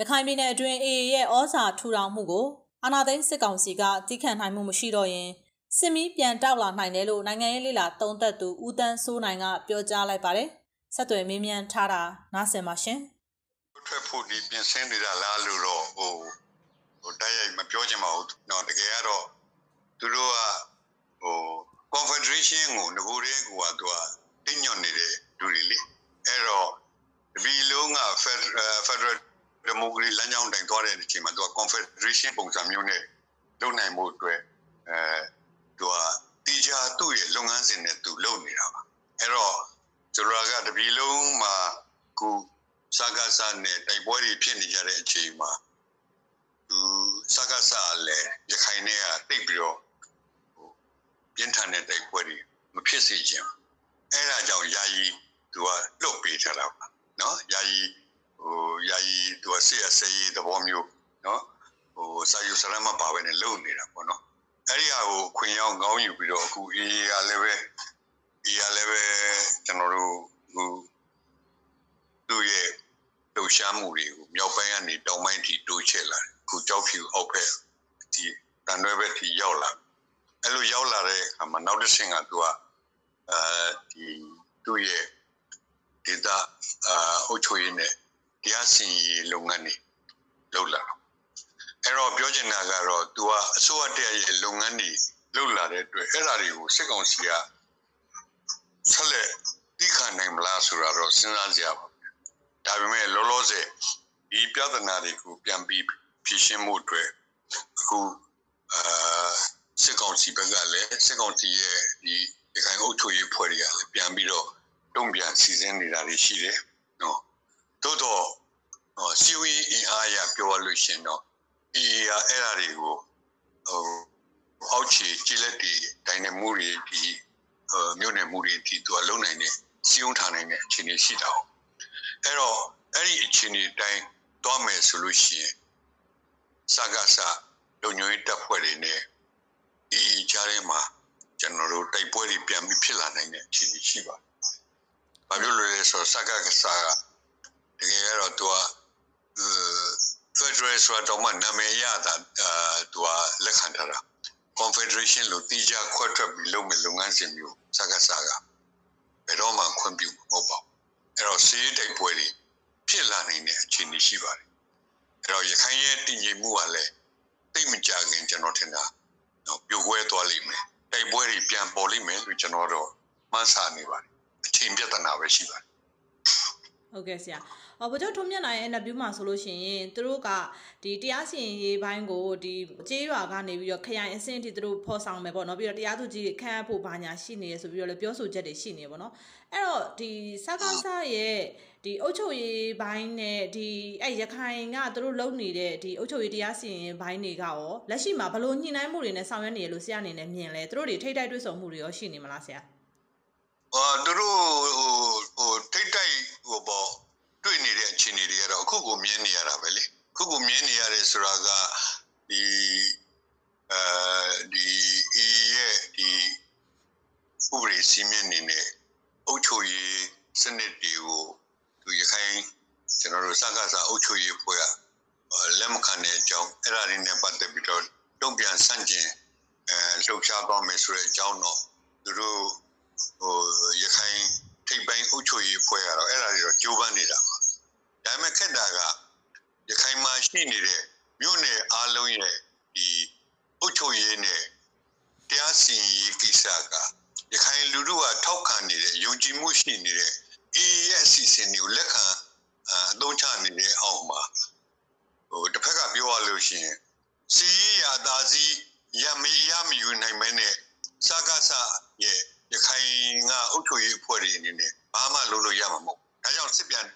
[SPEAKER 1] ရခိုင်ပြည်နယ်အတွင်း AA ရဲ့ဩဇာထူထောင်မှုကိုအာဏာသိမ်းစစ်ကောင်စီကတိခတ်နိုင်မှုမရှိတော့ရင်စစ်မီးပြန်တောက်လာနိုင်တယ်လို့နိုင်ငံရေးလေလာသုံးသက်သူဦးတန်းစိုးနိုင်ကပြောကြားလိုက်ပါတယ်။ဆက်သွယ်မေးမြန်းထားတာနားဆင်ပါရှင်။
[SPEAKER 2] ထွက်ဖို့ဒီပြင်ဆင်နေတာလားလို့တော့ဟိုဟိုတိုက်ရိုက်မပြောချင်ပါဘူး။တော့တကယ်ကတော့သူတို့ကဟို confederation ကိုငကိုတဲ့ကိုကသူကတင်းညွတ်နေတဲ့လူတွေလေ။အဲ့တော့ဒီလုံးက federal ဒီမိုကရေလမ်းကြောင်းတိုင်သွားတဲ့အချိန်မှာသူက confederation ပုံစံမျိုးနဲ့လုပ်နိုင်မှုအတွက်အဲသူကတီချာသူ့ရဲ့လုပ်ငန်းစဉ်နဲ့သူလုပ်နေတာပါအဲ့တော့ကျွန်တော်ကတပီလုံးမှာခုစကားစနဲ့တိုက်ပွဲတွေဖြစ်နေကြတဲ့အချိန်မှာသူစကားစလည်းရခိုင်နဲ့ကတိတ်ပြီးတော့ပြင်းထန်တဲ့တိုက်ပွဲတွေမဖြစ်စေချင်အဲ့ဒါကြောင့်ယာယီသူကလွတ်ပေးထားတာပါနော်ယာယီ ဟိုယာယီသူကဆေးရဆေးသဘောမျိုးနော်ဟိုစာယူဆလမ်းမပါဘဲနဲ့လုပ်နေတာပေါ့နော်အဲ့ဒီဟာကိုခွင်ရောက်ကောင်းယူပြီးတော့အခုအေးရလည်းပဲအေးရလည်းပဲကျွန်တော်တို့ဟိုသူ့ရဲ့လှုပ်ရှားမှုတွေကိုမြောက်ပိုင်းကနေတောင်ပိုင်းထိတိုးချဲ့လာတယ်အခုကြောက်ဖြူအောက်ဖက်ဒီတန်ရွယ်ဘက်ထိရောက်လာအဲ့လိုရောက်လာတဲ့အခါမှာနောက်တစ်ဆင့်ကသူကအဲဒီသူ့ရဲ့ဒေတာအာအုပ်ချုပ်ရေးနဲ့ တရားစီရင်လုပ်ငန်းတွေလုပ်လာအဲ့တော့ပြောချင်တာကတော့ तू ကအစိုးရတရားရဲ့လုပ်ငန်းတွေလုပ်လာတဲ့အတွက်အဲ့ဒါတွေကိုစစ်ကောင်စီကဆက်လက်သိခံနိုင်မလားဆိုတာတော့စဉ်းစားကြရပါဒါပေမဲ့လောလောဆယ်ဒီပြဿနာတွေကိုပြန်ပြီးဖြေရှင်းမှုအတွက်အခုအာစစ်ကောင်စီဘက်ကလည်းစစ်ကောင်စီရဲ့ဒီရခိုင်အုပ်ချုပ်ရေးဖွဲ့တွေကလည်းပြန်ပြီးတော့တုံ့ပြန်စီစဉ်နေတာတွေရှိတယ်နော် သို့တော့စီယိုအင်အားရပြောရလို့ရှင်တော့အေးရအဲ့ဒါတွေကိုဟိုအောက်ခြေကြည်လက်တွေဒိုင်နမှုတွေဒီမြို့နယ်မှုတွေဒီသူကလုံနိုင်တဲ့စီယုံထားနိုင်တဲ့အခြေအနေရှိတာ။အဲ့တော့အဲ့ဒီအခြေအနေတိုင်းတွားမယ်ဆိုလို့ရှိရင်စကားစလုံညွှန်တပ်ဖွဲ့တွေနဲ့ဒီကြားထဲမှာကျွန်တော်တို့တိုက်ပွဲတွေပြန်ပြီးဖြစ်လာနိုင်တဲ့အခြေအနေရှိပါတယ်။ဘာဖြစ်လို့လဲဆိုတော့စကားကစားက တကယ်ကတော့သူက Federal ဆိုတာတော့မှနာမည်ရတာအာသူကလက်ခံထားတာ Confederation လို့တိကျခွဲထွက်ပြီးလုပ်မယ်လုပ်ငန်းစဉ်မျိုးစကားစကားဘယ်တော့မှခွင့်ပြုမဟုတ်ပါဘူးအဲ့တော့စီးတိုက်ပွဲတွေဖြစ်လာနိုင်တဲ့အခြေအနေရှိပါတယ်အဲ့တော့ရခိုင်ရဲ့တည်ငြိမ်မှုကလည်းတိတ်မကြခင်ကျွန်တော်ထင်တာတော့ပြိုကွဲသွားလိမ့်မယ်တိုက်ပွဲတွေပြန်ပေါ်လိမ့်မယ်လို့ကျွန်တော်တော့မှန်းဆနေပါတယ်အချိန်ပြဿနာပဲရှိပါတယ်
[SPEAKER 1] ဟုတ်ကဲ့ဆရာ။ အော်ဗကြုတ်ထုံးမြတ်နိုင်ရဲ့ interview မှာဆိုလို့ရှိရင်သူတို့ကဒီတရားစီရင်ရေးဘိုင်းကိုဒီကြေးရွာကနေပြီးတော့ခရိုင်အဆင့်အထိသူတို့ဖော်ဆောင်မယ်ပေါ့နော်ပြီးတော့တရားသူကြီးခန့်အပ်ဖို့ဘာညာရှိနေရဆိုပြီးတော့လည်းပြောဆိုချက်တွေရှိနေပေါ့နော်။အဲ့တော့ဒီစကားစားရဲ့ဒီအုတ်ချုပ်ရေးဘိုင်းနဲ့ဒီအဲ့ရခိုင်ကသူတို့လုံနေတဲ့ဒီအုတ်ချုပ်ရေးတရားစီရင်ဘိုင်းတွေကရောလက်ရှိမှာဘလို့ညှိနှိုင်းမှုတွေနဲ့ဆောင်ရွက်နေရလို့ဆရာအနေနဲ့မြင်လဲသူတို့တွေထိတ်တိုက်တွေ့ဆုံမှုတွေရောရှိနေမလားဆရာ။
[SPEAKER 2] အော်သူတို့ဟိုဟိုထိတ်တိုက်ဟိုပေါ့ တွေ့နေတဲ့အခြေအနေတွေကတော့အခုကိုမြင်နေရတာပဲလေအခုကိုမြင်နေရတယ်ဆိုတာကဒီအဲဒီဤရဲ့ဒီဥပဒေစီမင်းနေနဲ့အုပ်ချုပ်ရေးစနစ်တွေကိုသူရခိုင်ကျွန်တော်တို့စကားစားအုပ်ချုပ်ရေးဖွဲ့ကလက်မခံတဲ့အကြောင်းအဲ့ဒါတွေနဲ့ပတ်သက်ပြီးတော့တုံ့ပြန်ဆန့်ကျင်အဲလှုပ်ရှားသွားမယ်ဆိုတဲ့အကြောင်းတော့သူတို့ဟိုရခိုင်ထိပ်ပိုင်းအုပ်ချုပ်ရေးဖွဲ့ကတော့အဲ့ဒါတွေတော့ကြိုးပမ်းနေတာပါ ဒါပေမဲ့ခက်တာကရခိုင်မှာရှိနေတဲ့မြို့နယ်အားလုံးရဲ့ဒီအုပ်ချုပ်ရေးနဲ့တရားစီရင်ရေးကိစ္စကရခိုင်လူထုကထောက်ခံနေတဲ့ယုံကြည်မှုရှိနေတဲ့အေးရဲ့အစီအစဉ်တွေကိုလက်ခံအသုံးချနေတဲ့အောက်မှာဟိုတစ်ဖက်ကပြောရလို့ရှိရင်စီရရာသားစီရမရမယူနိုင်မဲနဲ့စကားစရဲ့ရခိုင်ကအုပ်ချုပ်ရေးအဖွဲ့တွေအနေနဲ့ဘာမှလုပ်လို့ရမှာမဟုတ်ဒါကြောင့်စစ်ပြန်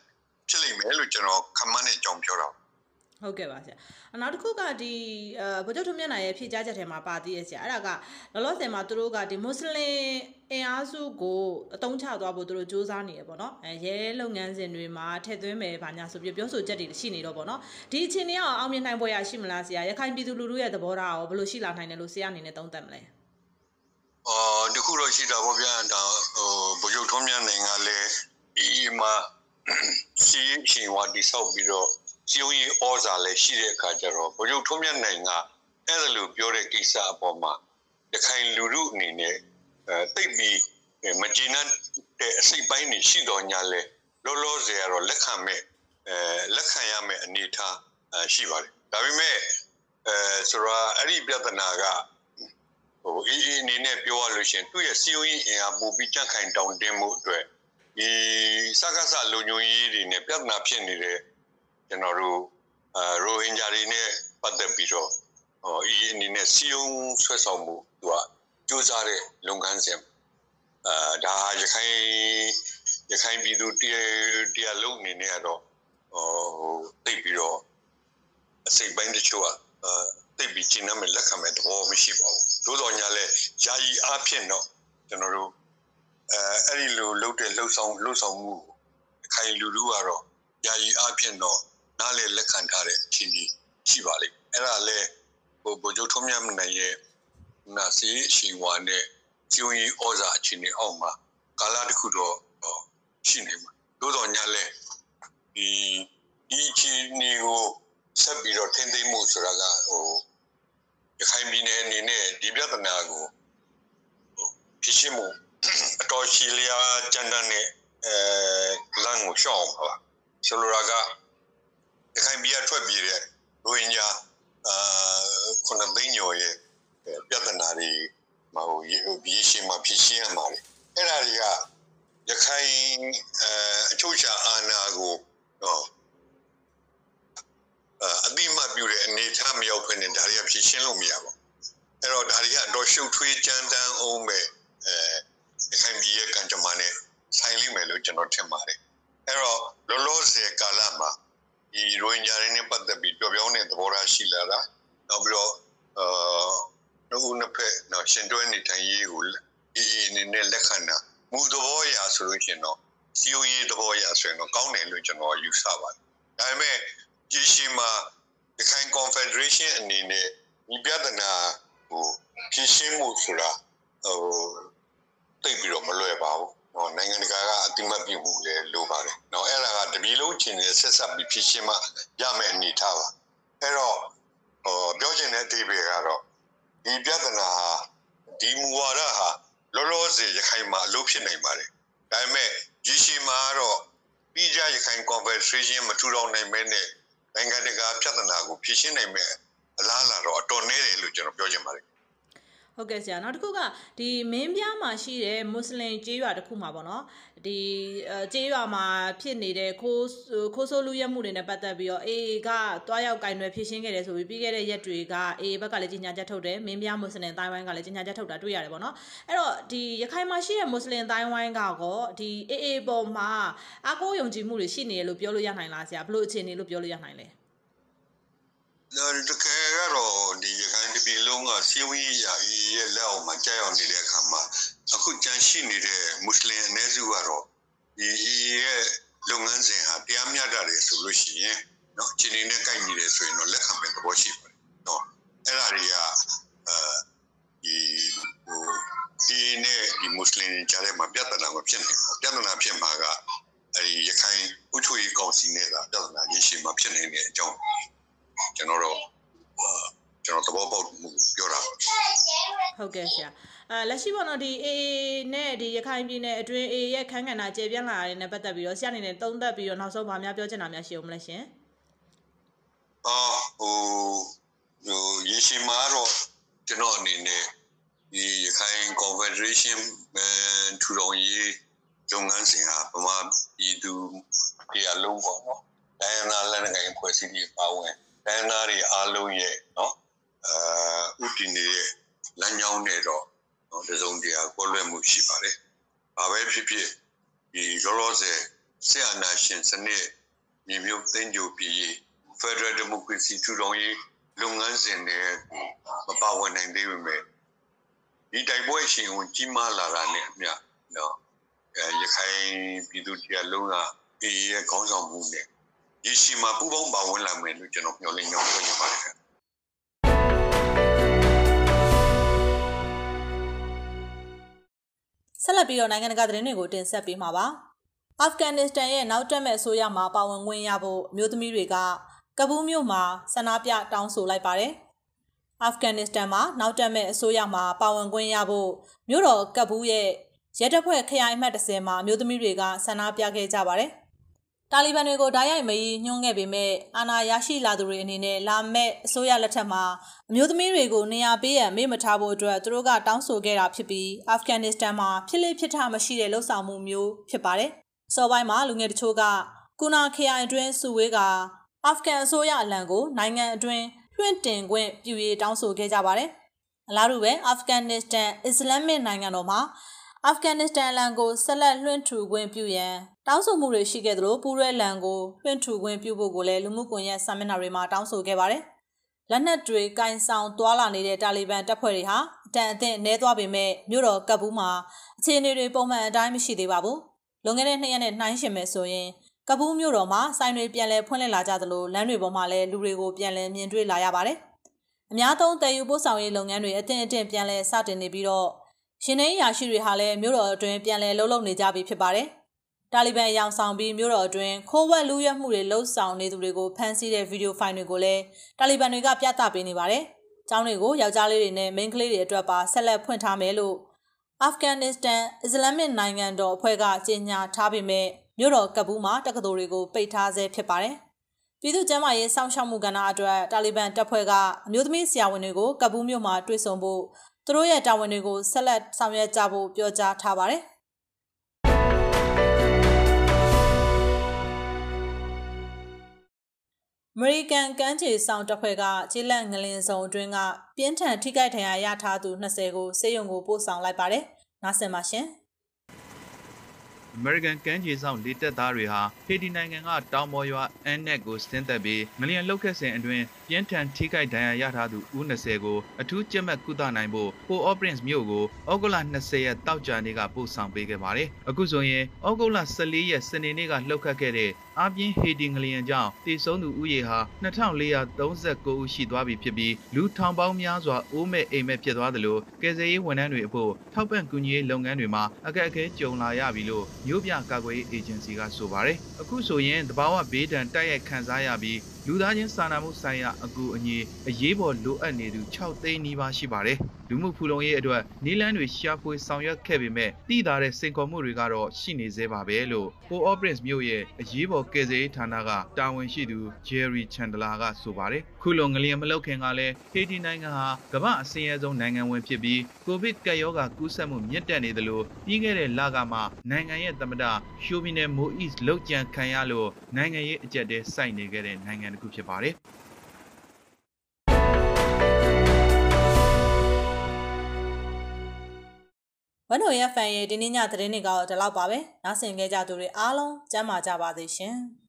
[SPEAKER 2] ဖြစ်လိမ့်မယ်လို့ကျွန်တော်ခမန်းနဲ့ကြောင်ပြောတာ
[SPEAKER 1] ဟုတ်ကဲ့ပါဆရာနောက်တစ်ခုကဒီအဲဗိုလ်ချုပ်ထွန်းမြတ်နိုင်ရဲ့ဖြည့်ကြားချက်ထဲမှာပါသေးရဲ့ဆရာအဲ့ဒါကလောလောဆယ်မှာသူတို့ကဒီမွတ်စလင်အင်အားစုကိုအတုံးချသွားဖို့သူတို့စ조사နေရပေါ့နော်အဲရဲလုပ်ငန်းစဉ်တွေမှာထည့်သွင်းမယ်ဗာညာဆိုပြီးပြောဆိုချက်တွေရှိနေတော့ပေါ့နော်ဒီအခြေအနေအောင်အောင်မြင်နိုင်ပွဲရရှိမလားဆရာရခိုင်ပြည်သူလူထုရဲ့သဘောထားရောဘယ်လိုရှိလာနိုင်တယ်လို့ဆရာအနေနဲ့သုံးသပ်မလဲ
[SPEAKER 2] အော်ဒီခုတော့ရှိတာပေါ့ဗျာဒါဟိုဗိုလ်ချုပ်ထွန်းမြတ်နိုင်ကလည်းဒီမှာ စီးရှင်ဝါဒီဆောက်ပြီးတော့စီယုံရေးဩဇာလည်းရှိတဲ့အခါကျတော့ဗိုလ်ချုပ်ထွန်းမြတ်နိုင်ကအဲ့ဒါလိုပြောတဲ့ကိစ္စအပေါ်မှာရခိုင်လူထုအနေနဲ့အဲတိတ်ပြီးမကျေနပ်တဲ့အစိတ်ပိုင်းတွေရှိတော်ညာလဲလောလောဆယ်ကတော့လက်ခံမဲ့အဲလက်ခံရမယ့်အနေအထားရှိပါတယ်ဒါပေမဲ့အဲဆိုတော့အဲ့ဒီပြဿနာကဟိုအင်းအင်းအနေနဲ့ပြောရလို့ရှိရင်သူ့ရဲ့စီယုံရေးအင်အားပိုပြီးကြန့်ခိုင်တောင်းတင်းမှုအတွက် ဒီစကားစလုံညုံရေးတွေနဲ့ပြဿနာဖြစ်နေတဲ့ကျွန်တော်တို့အဲရိုဟင်ဂျာတွေနဲ့ပတ်သက်ပြီးတော့ဟောအီအနေနဲ့စီယုံဆွဲဆောင်မှုသူကစူးစမ်းတဲ့လုပ်ငန်းစဉ်အဲဒါရခိုင်ရခိုင်ပြည်သူတရားတရားလုံးအနေနဲ့ကတော့ဟိုတိတ်ပြီးတော့အစိတ်ပိုင်းတချို့ကအဲတိတ်ပြီးကျင်းနှမဲ့လက်ခံမဲ့သဘောမရှိပါဘူးသို့တော်ညာလဲယာယီအားဖြင့်တော့ကျွန်တော်တို့ အဲအဲ့ဒီလိုလှုပ်တဲ့လှုပ်ဆောင်လှုပ်ဆောင်မှုခိုင်လူလူကတော့ယာယီအားဖြင့်တော့နားလေလက်ခံထားတဲ့အခြေအနေရှိပါလိမ့်အဲ့ဒါလဲဟိုဗိုလ်ချုပ်ထုံးမြတ်နိုင်ရဲ့နာစီအရှိန်ဝါနဲ့ကျုံရီဩဇာအခြေအနေအောက်မှာကာလတစ်ခုတော့ရှိနေမှာသို့တော်ညာလဲဒီဒီအခြေအနေကိုဆက်ပြီးတော့ထင်းသိမ်းမှုဆိုတာကဟိုရခိုင်ပြည်နယ်အနေနဲ့ဒီပြဿနာကိုဖြစ်ရှိမှုအ တော်ရှိလျာကြမ်းတမ်းတဲ့အဲလမ်းကိုရှောင်ပါဆိုလိုတာကရခိုင်ပြည်ထွက်ပြေးတဲ့ရိုဟင်ဂျာအာခုနသိန်းကျော်ရဲ့ပြဿနာတွေမဟုတ်ဒီရှင်းမှာဖြစ်ရှင်းရမှာလေအဲ့ဒါတွေကရခိုင်အချုပ်ချာအာဏာကိုတော့အတိမတ်ပြုတဲ့အနေထားမရောက်ခွင့်နဲ့ဒါတွေကဖြစ်ရှင်းလို့မရပါဘူးအဲ့တော့ဒါတွေကတော့ရှုပ်ထွေးကြမ်းတမ်းအောင်ပဲအဲ ရခိုင်ပြည်ရဲ့ကံကြမ္မာနဲ့ဆိုင်လိမ့်မယ်လို့ကျွန်တော်ထင်ပါတယ်အဲ့တော့လောလောဆယ်ကာလမှာဒီရိုဟင်ဂျာတွေနဲ့ပတ်သက်ပြီးပြောပြောင်းတဲ့သဘောထားရှိလာတာနောက်ပြီးတော့အာနှုတ်နှစ်ဖက်နော်ရှင်တွဲနေထိုင်ရေးကိုအင်းအနေနဲ့လက်ခံတာမူသဘောအရဆိုလို့ရှင်တော့စီယိုရေးသဘောအရဆိုရင်တော့ကောင်းတယ်လို့ကျွန်တော်ယူဆပါတယ်ဒါပေမဲ့ဒီရှိမှာဒီခိုင် Confederation အနေနဲ့ဒီပြဿနာဟိုဖြည့်ရှင်းမှုဆိုတာဟို တိတ်ပြီးတော့မလွယ်ပါဘူးဟောနိုင်ငံတကာကအတိမတ်ပြုမှုလည်းလိုပါတယ်။နော်အဲ့ဒါကတပြည်လုံးချင်းနဲ့ဆက်ဆက်ပြီးဖြစ်ရှင်းမှရမယ့်အနေထားပါ။အဲ့တော့ဟောပြောချင်တဲ့အသေးပဲကတော့ဒီပြဿနာဟာဒီမူဝါဒဟာလောလောဆယ်ရခိုင်မှာအလုပ်ဖြစ်နိုင်ပါတယ်။ဒါပေမဲ့ဒီရှိမှာတော့ပြည်ကြရခိုင် Confederation မထူထောင်နိုင်မဲနဲ့နိုင်ငံတကာပြဿနာကိုဖြေရှင်းနိုင်မဲ့အလားအလာတော့အတော်နည်းတယ်လို့ကျွန်တော်ပြောချင်ပါတယ်
[SPEAKER 1] ဟုတ်ကဲ့ဆရာနောက်တစ်ခုကဒီမင်းပြားမှာရှိတဲ့မွတ်စလင်ကျေးရွာတစ်ခုမှာပေါ့နော်ဒီကျေးရွာမှာဖြစ်နေတဲ့ခိုးခိုးဆိုးလူရက်မှုတွေနဲ့ပတ်သက်ပြီးတော့အေးကတွားရောက်ကင်တွေဖြည့်ရှင်းခဲ့တယ်ဆိုပြီးပြီးခဲ့တဲ့ရက်တွေကအေးဘက်ကလည်းကြီးညာချက်ထုတ်တယ်မင်းပြားမွတ်စလင်တိုင်းဝိုင်းကလည်းကြီးညာချက်ထုတ်တာတွေ့ရတယ်ပေါ့နော်အဲ့တော့ဒီရခိုင်မှာရှိတဲ့မွတ်စလင်တိုင်းဝိုင်းကောဒီအေးအေးပေါ်မှာအကိုယုံကြည်မှုတွေရှိနေတယ်လို့ပြောလို့ရနိုင်လားဆရာဘလို့အခြေအနေလို့ပြောလို့ရနိုင်လဲ
[SPEAKER 2] တကယ်ကတော့ဒီရခိုင်တပြည်လုံးကစီဝီရာရဲ့လက်အောက်မှာကြာရောက်နေတဲ့အခါမှာအခုကြန့်ရှိနေတဲ့မွတ်စလင်အ ਨੇ စုကတော့ဒီရဲ့လုပ်ငန်းစဉ်ဟာတရားမျှတတယ်ဆိုလို့ရှိရင်နော်အခြေအနေနဲ့ကိုက်ညီတယ်ဆိုရင်တော့လက်ခံမဲ့သဘောရှိပါတယ်နော်အဲ့ဒါတွေကအဲဒီဟိုဒီနဲ့ဒီမွတ်စလင်ကြားထဲမှာပြဿနာမဖြစ်နိုင်ဘူးပြဿနာဖြစ်မှာကအဲဒီရခိုင်ဥထွေကောင်စီနဲ့ကပြဿနာရရှိမှာဖြစ်နေတဲ့အကြောင်း ကျွန်တော်တို့ကျွန်တော်သဘောပေါက်မှုပြောတာ
[SPEAKER 1] ဟုတ်ကဲ့ဆရာအဲလက်ရှိပေါ့နော်ဒီ AA နဲ့ဒီရခိုင်ပြည်နယ်အတွင်း AA ရဲ့ခန်းကဏ္ဍကျေပြန့်လာတဲ့နဲ့ပတ်သက်ပြီးတော့ဆရာအနေနဲ့သုံးသပ်ပြီးတော့နောက်ဆုံးဗာများပြောချင်တာများရှိအောင်မလဲရှင်
[SPEAKER 2] အော်ဟိုဟိုရေရှိမာတော့ကျွန်တော်အနေနဲ့ဒီရခိုင် Confederation ထူထောင်ရေးလုပ်ငန်းစဉ်ဟာဗမာပြည်သူတရားလုံးပေါ့နော်။တိုင်းနာလက်နက်ကိုင်ဖွဲ့စည်းပြီးပါဝင် တိုင်းနာတွေအားလုံးရဲ့နော်အာဥတီနေတဲ့လမ်းကြောင်းတွေတော့နော်တစုံတရာကွက်လွဲမှုရှိပါတယ်။ဘာပဲဖြစ်ဖြစ်ဒီလောလောဆယ်ဆရာနာရှင်စနစ်မြေမျိုးသိန်းကြိုပြည် Federal Democracy ထူထောင်ရေးလုပ်ငန်းစဉ်တွေမပါဝင်နိုင်သေးပေမဲ့ဒီတိုက်ပွဲရှင်ဝင်ကြီးမားလာတာနဲ့အမျှနော်အဲရခိုင်ပြည်သူတရားလုံးကအေးရဲ့ခေါင်းဆောင်မှုနဲ့ ရရှိမှာပူပေါင်းပါဝင်လာမယ်လို့ကျွန်တော်မျှော်လင့်ကြောင်းပြောချင်ပါတယ်ခင်
[SPEAKER 1] ဆက်လက်ပြီးတော့နိုင်ငံတကာသတင်းတွေကိုတင်ဆက်ပေးမှာပါ။အာဖဂန်နစ္စတန်ရဲ့နောက်တက်မဲ့အစိုးရမှာပါဝင်ခွင့်ရဖို့အမျိုးသမီးတွေကကဘူးမြို့မှာဆန္ဒပြတောင်းဆိုလိုက်ပါတယ်။အာဖဂန်နစ္စတန်မှာနောက်တက်မဲ့အစိုးရမှာပါဝင်ခွင့်ရဖို့မြို့တော်ကဘူးရဲ့ရဲတပ်ဖွဲ့ခရိုင်အမှတ်30မှာအမျိုးသမီးတွေကဆန္ဒပြခဲ့ကြပါတယ်။ တာလီဘန်တွေကိုဓာတ်ရိုက်မရီညှိုးခဲ့ပေမဲ့အာဏာရရှိလာသူတွေအနေနဲ့လာမဲ့အစိုးရလက်ထက်မှာအမျိုးသမီးတွေကိုနေရာပေးရန်မေ့မထားဖို့အတွက်သူတို့ကတောင်းဆိုခဲ့တာဖြစ်ပြီးအာဖဂန်နစ္စတန်မှာဖြစ်လေဖြစ်ထမရှိတဲ့လှုပ်ဆောင်မှုမျိုးဖြစ်ပါတယ်။စောပိုင်းမှာလူငယ်တချို့ကကူနာခရိုင်အတွင်းစုဝေးကအာဖဂန်အစိုးရအလံကိုနိုင်ငံအတွင်းလွှင့်တင်ခွင့်ပြုရေးတောင်းဆိုခဲ့ကြပါတယ်။အလားတူပဲအာဖဂန်နစ္စတန်အစ္စလာမစ်နိုင်ငံတော်မှာ အာဖဂန်နစ္စတန်လန်ကိုဆက်လက်လွှင့်ထူခွင့်ပြုရန်တောင်းဆိုမှုတွေရှိခဲ့သလိုပူရဲလန်ကိုလွှင့်ထူခွင့်ပြုဖို့ကိုလည်းလူမှုကွန်ရက်စာမျက်နှာတွေမှာတောင်းဆိုခဲ့ပါတယ်။လက်နက်တွေကင်ဆောင်သွာလာနေတဲ့တာလီဘန်တပ်ဖွဲ့တွေဟာအတန်အသင့်နှဲသွားပေမဲ့မြို့တော်ကပ်ဘူးမှာအခြေအနေတွေပုံမှန်အတိုင်းမရှိသေးပါဘူး။လွန်ခဲ့တဲ့နှစ်ရက်နဲ့နှိုင်းယှဉ်မယ်ဆိုရင်ကပူးမြို့တော်မှာဆိုင်တွေပြန်လည်ဖွင့်လှစ်လာကြသလိုလမ်းတွေပေါ်မှာလည်းလူတွေကိုပြန်လည်မြင်တွေ့လာရပါတယ်။အများသုံးတည်ယူပို့ဆောင်ရေးလုပ်ငန်းတွေအတင်းအတင်းပြန်လည်စတင်နေပြီးတော့ ရှင်နေရာရှိတွေဟာလည်းမြို့တော်အတွင်းပြန်လည်လှုပ်လှုပ်နေကြပြီဖြစ်ပါတယ်။တာလီဘန်ရောင်ဆောင်ပြီးမြို့တော်အတွင်းခိုးဝက်လူရဲမှုတွေလှုပ်ဆောင်နေသူတွေကိုဖမ်းဆီးတဲ့ဗီဒီယိုဖိုင်တွေကိုလည်းတာလီဘန်တွေကပြသပေးနေပါတယ်။ကျောင်းတွေကိုယောက်ျားလေးတွေနဲ့မိန်းကလေးတွေအတွက်ပါဆက်လက်ဖွင့်ထားမယ်လို့အာဖဂန်နစ္စတန်အစ္စလာမစ်နိုင်ငံတော်အဖွဲ့ကကြေညာထားပေမဲ့မြို့တော်ကဘူးမှာတက္ကသိုလ်တွေကိုပိတ်ထားဆဲဖြစ်ပါတယ်။ပြည်သူ့ကျန်းမာရေးစောင့်ရှောက်မှုကဏ္ဍအတွက်တာလီဘန်တပ်ဖွဲ့ကအမျိုးသမီးဆရာဝန်တွေကိုကဘူးမြို့မှာတွေ့ဆုံဖို့ သူတို့ရဲ့တာဝန်တွေကိုဆက်လက်ဆောင်ရွက်ကြဖို့ပြောကြားထားပါတယ်။အမေရိကန်ကမ်းခြေဆောင်တပ်ဖွဲ့ကခြေလက်ငလင်စုံအတွင်းကပြင်းထန်ထိခိုက်ဒဏ်ရာရထားသူ20ကိုစေယုံကိုပို့ဆောင်လိုက်ပါတယ်။နားဆင်ပါရှင်။
[SPEAKER 3] American ကမ်းခြေဆောင်လေတပ်သားတွေဟာဟေတီနိုင်ငံကတောင်ပေါ်ရွာအန်နက်ကိုဆင်းသက်ပြီးငလျင်လှုပ်ခတ်စဉ်အတွင်းပြင်းထန်ထိခိုက်ဒဏ်ရာရထားသူဦး20ကိုအထူးကြက်မှတ်ကုသနိုင်ဖို့ Port au Prince မြို့ကိုဩဂုတ်လ20ရက်တောက်ကြနေ့ကပို့ဆောင်ပေးခဲ့ပါတယ်။အခုဆိုရင်ဩဂုတ်လ14ရက်စနေနေ့ကလှုပ်ခတ်ခဲ့တဲ့ အပြင်းဟေတီငလျင်ကြောင့်တည်ဆုံးသူဦးရေဟာ2439ဦးရှိသွားပြီဖြစ်ပြီးလူထောင်ပေါင်းများစွာအိုးမဲ့အိမ်မဲ့ဖြစ်သွားသလိုကယ်ဆယ်ရေးဝန်ထမ်းတွေအဖို့ထောက်ပံ့ကူညီရေးလုပ်ငန်းတွေမှာအခက်အခဲကြုံလာရပြီလို့မြို့ပြကာကွယ်ရေးအေဂျင်စီကဆိုပါတယ်။အခုဆိုရင်တဘာဝဘေးဒဏ်တိုက်ရိုက်ခံစားရပြီးလူသားချင်းစာနာမှုဆိုင်ရာအကူအညီအရေးပေါ်လိုအပ်နေသူ6သိန်းနီးပါးရှိပါတယ်။ လူမှုဖူလုံရေးအတွက်နီလန်းတွေရှာဖွေဆောင်ရွက်ခဲ့ပေမဲ့တည်တာတဲ့စိန်ခေါ်မှုတွေကတော့ရှိနေသေးပါပဲလို့ Po Operance မြို့ရဲ့အရေးပေါ်ကယ်ဆယ်ရေးဌာနကတာဝန်ရှိသူ Jerry Chandler ကဆိုပါတယ်။ခုလိုငလျင်မလောက်ခင်ကလည်းဟေတီနိုင်ငံဟာကမ္ဘာအစင်းရဲဆုံးနိုင်ငံဝင်ဖြစ်ပြီးကိုဗစ်ကပ်ရောဂါကူးစက်မှုမြင့်တက်နေသလိုပြီးခဲ့တဲ့လကမှနိုင်ငံရဲ့သမ္မတရှိုမီနယ်မိုအစ်လောက်ကြံခံရလို့နိုင်ငံရေးအကြက်တဲစိုက်နေခဲ့တဲ့နိုင်ငံတစ်ခုဖြစ်ပါတယ်။
[SPEAKER 1] ဝန်တော်ရဖန်ရဲ့ဒီနေ့ညသတင်းတွေကတော့ဒီလောက်ပါပဲ။နားဆင်ကြကြသူတွေအားလုံးကျမ်းမာကြပါစေရှင်။